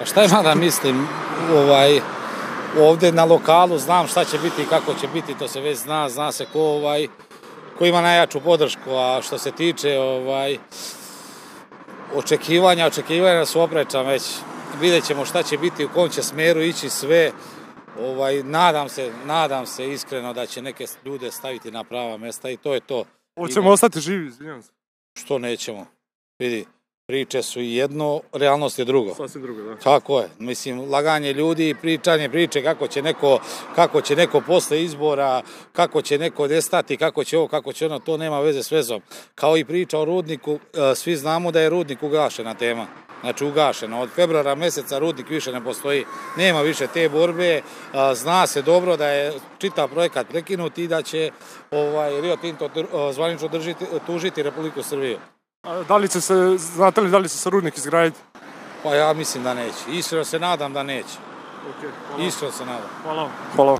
A šta ima da mislim, ovaj, ovdje na lokalu znam šta će biti i kako će biti, to se već zna, zna se ko, ovaj, ko ima najjaču podršku, a što se tiče ovaj, očekivanja, očekivanja su oprečan već. Vidjet ćemo šta će biti, u kom će smeru ići sve. Ovaj, nadam se, nadam se iskreno da će neke ljude staviti na prava mesta i to je to. Hoćemo ostati živi, izvinjam se. Što nećemo? Vidi, priče su jedno, realnost je drugo. Sasvim drugo, da. Tako je. Mislim, laganje ljudi, pričanje priče kako će neko, kako će neko posle izbora, kako će neko nestati, kako će ovo, kako će ono, to nema veze s vezom. Kao i priča o rudniku, e, svi znamo da je rudnik ugašena tema. Znači ugašena. Od februara mjeseca rudnik više ne postoji. Nema više te borbe. E, Zna se dobro da je čitav projekat prekinut i da će ovaj, Rio Tinto e, zvanično držiti, tužiti Republiku Srbiju. A da li će se, znate li da li će se rudnik izgraditi? Pa ja mislim da neće. Iskreno se nadam da neće. Okay, hvala. Iskreno se nadam. Hvala. Hvala.